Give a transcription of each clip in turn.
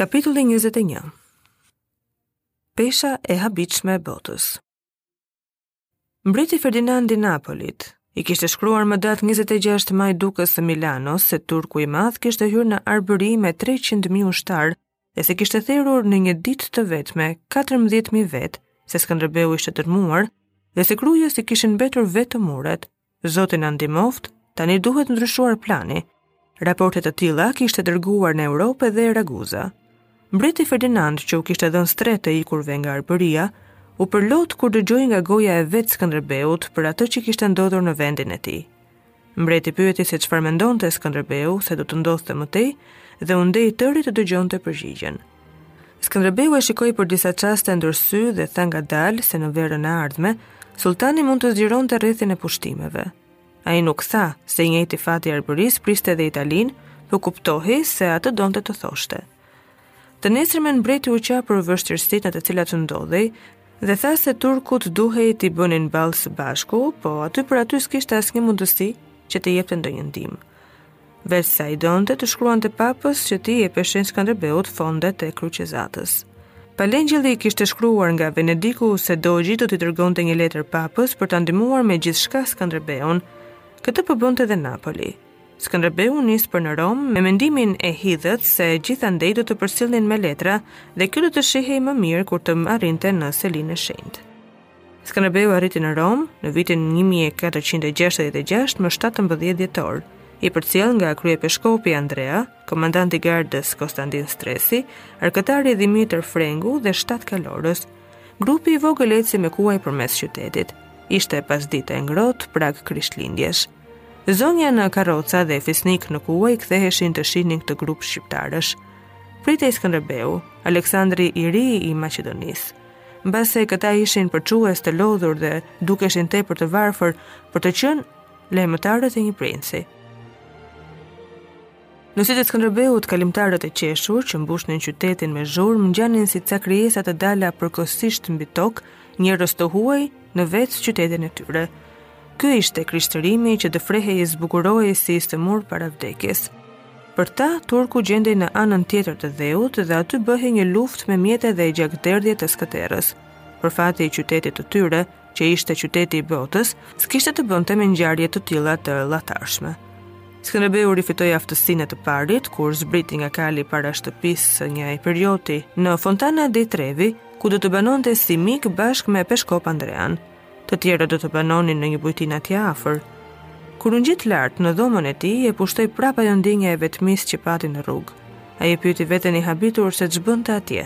Kapitulli 21 Pesha e habitshme e botës Mbreti Ferdinand i Napolit i kishte shkruar më datë 26 maj dukës së Milanos se turku i madh kishte hyrë në Arbëri me 300.000 ushtarë dhe se kishte therur në një ditë të vetme 14.000 vetë, se Skënderbeu ishte dërmuar dhe se Krujës i kishin mbetur vetëm muret. Zoti na ndihmoftë, tani duhet ndryshuar plani. Raporte të tilla kishte dërguar në Europë edhe Raguza. Mbreti Ferdinand, që u kishte dhënë strehë të ikurve nga Arbëria, u përlot kur dëgjoi nga goja e vetë Skënderbeut për atë që kishte ndodhur në vendin e tij. Mbreti pyeti se çfarë mendonte Skënderbeu se do të ndodhte më tej dhe u nde i tëri të dëgjonte përgjigjen. Skënderbeu e shikoi për disa çaste ndër sy dhe tha ngadalë se në verën e ardhme, sultani mund të zgjeronte rrethin e pushtimeve. Ai nuk tha se i njëjti fat i Arbërisë priste dhe Italinë, por kuptohej se atë donte të thoshte. Të nesërmen mbreti u qa për vështirësitë në të cilat ndodhej, dhe tha se turkut duhej t'i bënin ballë së bashku, po aty për aty s'kishte asnjë mundësi që të jepte ndonjë ndihmë. Veçse ai do t'i shkruante papës që t'i jepeshin Skënderbeut fondet e kryqezatës. Pal Engjëlli i kishte shkruar nga Venediku se doxhi do t'i dërgonte një letër papës për ta ndihmuar me gjithçka Skënderbeun. Këtë po bënte edhe Napoli. Skënderbeu u nis për në Romë me mendimin e hidhët se gjithandej do ta përcillnin me letra dhe kjo do të shihej më mirë kur të arrinte në Selinë e Shenjtë. Skënderbeu arriti në Romë në vitin 1466 më 17 dhjetor, i përcjellë nga kryepeshkopi Andrea, komandanti i gardës Konstantin Stresi, arkëtari Dhimitër Frengu dhe shtatë kalorës. Grupi i vogël eci me kuaj përmes qytetit. Ishte pasdite e ngrohtë prag Krishtlindjesh. Zonja në karroca dhe fisnikë në kuaj ktheheshin të shihnin këtë grup shqiptarësh. Pritej Skënderbeu, Aleksandri i Ri i Maqedonisë. Mbase këta ishin përçues të lodhur dhe dukeshin tepër të varfër për të qenë lajmëtarët e një princi. Në sytë e Skënderbeut, kalimtarët e qeshur që mbushnin qytetin me zhurmë ngjanin si ca krijesa të dala përkohësisht mbi tokë, njerëz të huaj në vetë qytetin e tyre. Ky ishte krishtërimi që dëfrehej e zbukurohej si i sëmurë para vdekjes. Për ta, turku gjendej në anën tjetër të dheut dhe aty bëhej një luftë me mjete dhe gjakderdhje të skëterrës. Por fati i qytetit të tyre, që ishte qyteti i botës, s'kishte të bënte me ngjarje të tilla të llahtarshme. Skënderbeu rifitoi aftësinë e të parit kur zbriti nga kali para shtëpisë së një epirioti në Fontana di Trevi, ku do të banonte si mik bashkë me Peshkop Andrean. Të tjerët do të banonin në një bujtinë atje afër. Kur u ngjit lart në dhomën e tij, e pushtoi prapë ajo ndjenja e vetmisë që pati në rrugë. Ai e pyeti veten i habitur se ç'bënte atje.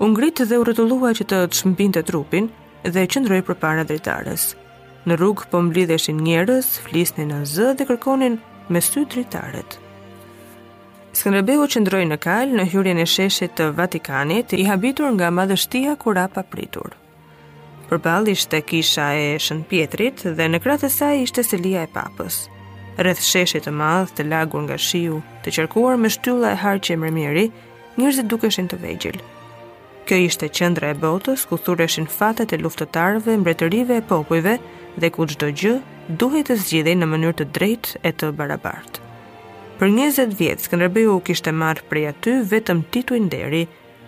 U ngrit dhe u rrotullua që të çmpinte trupin dhe qëndroi përpara dritares. Në rrugë po mblidheshin njerëz, flisnin nën zë dhe kërkonin me sy dritaret. Skënderbeu qëndroi në kalë në hyrjen e sheshit të Vatikanit, i habitur nga madhështia kur papritur. Përballë ishte kisha e Shën Pjetrit dhe në krah të saj ishte selia e Papës. Rreth sheshit të madh, të lagur nga shiu, të qarkuar me shtylla e harqe mermeri, njerëzit dukeshin të vegjël. Kjo ishte qendra e botës ku thureshin fatet e luftëtarëve, mbretërive e popujve dhe ku çdo gjë duhej të zgjidhej në mënyrë të drejtë e të barabartë. Për 20 vjet Skënderbeu kishte marrë prej aty vetëm tituj nderi,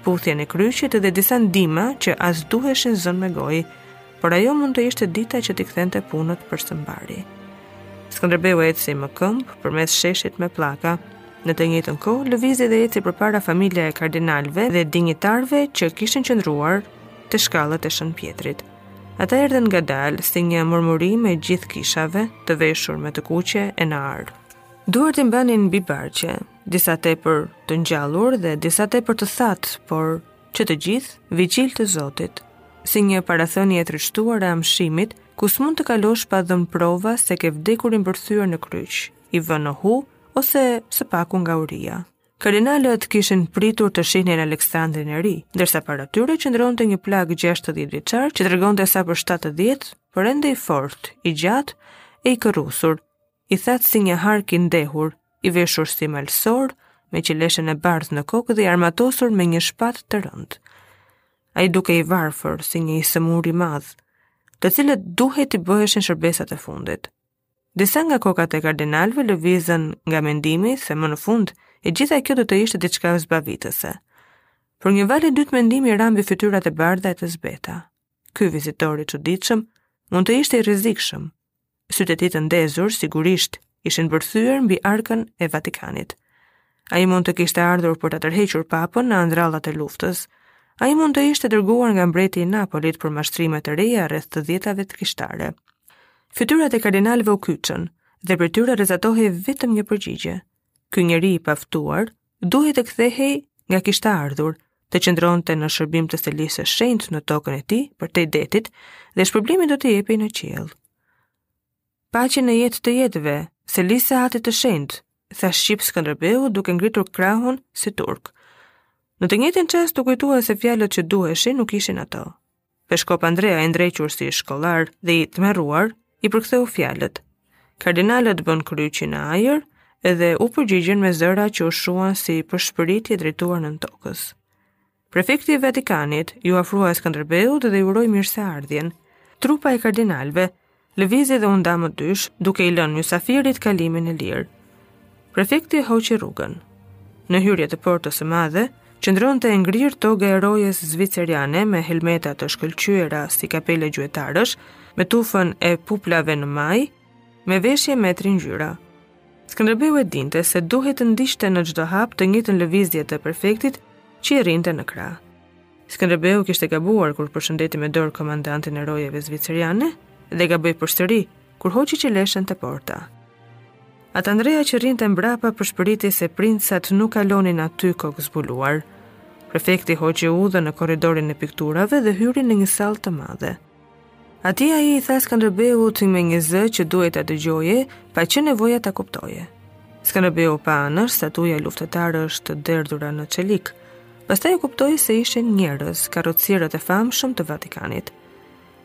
puthjen e kryqit dhe disa ndihma që as duheshin zënë me gojë, por ajo mund të ishte dita që t'i kthente punët për së mbari. Skënderbeu eci më këmbë përmes sheshit me pllaka. Në të njëtën kohë, lëvizi dhe eci përpara familja e kardinalëve dhe dinjitarëve që kishin qëndruar te shkallët e Shën Pjetrit. Ata erdhën ngadalë si një murmurimë e gjithë kishave të veshur me të kuqe e në ar. Duart i mbanin mbi barqe, disa tepër të ngjallur dhe disa tepër të thatë, por që të gjithë vigjilë të Zotit, si një parathënie e trishtuar e amshimit, ku s'mund të kalosh pa dhënë prova se ke vdekur i mbërthyer në kryq, i vënë në hu ose së paku nga uria. Kardinalët kishin pritur të shihnin Aleksandrin e Ri, ndërsa para tyre qëndronte një plak 60 vjeçar që tregonte sa për 70, por ende i fortë, i gjatë e i kërrusur. I thatë si një hark i ndehur, i veshur si malësor, me qeleshen e bardhë në kokë dhe i armatosur me një shpatë të rëndë. Ai dukej i varfër si një i sëmurë i madh, të cilit duhej t'i bëheshin shërbesat e fundit. Disa nga kokat e kardinalëve lëvizën nga mendimi se më në fund e gjitha kjo do të ishte diçka zbavitëse. Por një valë e dytë mendimi ra mbi fytyrat e bardha e të zbeta. Ky vizitor i çuditshëm mund të ishte i rrezikshëm, Sytë e tij të ndezur sigurisht ishin mbërthyer mbi arkën e Vatikanit. Ai mund të kishte ardhur për ta tërhequr papën në andrallat e luftës. Ai mund të ishte dërguar nga mbreti i Napolit për mashtrime të reja rreth të dhjetave kishtare. Fytyrat e kardinalëve u kyçën dhe prej tyre rrezatohej vetëm një përgjigje. Ky njeri i paftuar duhej të kthehej nga kishte ardhur, të qëndronte në shërbim të selisë së shenjtë në tokën e tij, përtej detit, dhe shpërblimi do t'i jepej në qiell. Paqe në jetë të jetëve, selisë së atit të shenjtë, tha shqip Skënderbeu duke ngritur krahun si turk. Në të njëjtin çast u kujtua se fjalët që duheshin nuk ishin ato. Peshkop Andrea i ndrequr si shkollar dhe i tmerruar, i përktheu fjalët. Kardinalët bënë kryqin në ajër dhe u përgjigjën me zëra që u shuan si përshpëritje drejtuar nëntokës. Prefekti i Vatikanit iu afrua Skënderbeut dhe iu uroi mirëseardhjen. Trupa e kardinalëve Lëvizi dhe u nda më dysh, duke i lënë mysafirit kalimin e lirë. Prefekti hoqi rrugën. Në hyrje të portës së madhe, qëndronte e ngrirë toga e rojes zviceriane me helmeta të shkëlqyera si kapele gjuetarësh, me tufën e puplave në majë, me veshje me tri ngjyra. Skënderbeu e dinte se duhej të ndiqte në çdo hap të njëjtën lëvizje të prefektit që i rrinte në krah. Skënderbeu kishte gabuar kur përshëndeti me dorë komandantin e rojeve zviceriane dhe gaboi përsëri kur hoqi qeleshen te porta. At Andrea që rrinte mbrapa përshpëriti se princat nuk kalonin aty kokëzbuluar. Prefekti hoqi udhën në korridorin e pikturave dhe hyri në një sallë të madhe. Aty ai i tha Skënderbeut me një zë që duhej ta dëgjoje, pa qenë nevoja ta kuptoje. Skënderbeu pa anash statuja luftëtarësh të derdhura në çelik. Pastaj e kuptoi se ishin njerëz, karrocierët e famshëm të Vatikanit.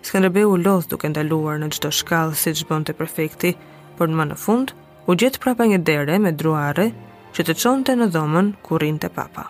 Skënderbeu u lodh duke ndaluar në çdo shkallë siç bënte prefekti, por më në fund, u gjet prapa një dere me dru arre që të çonte në dhomën ku rrinte papa.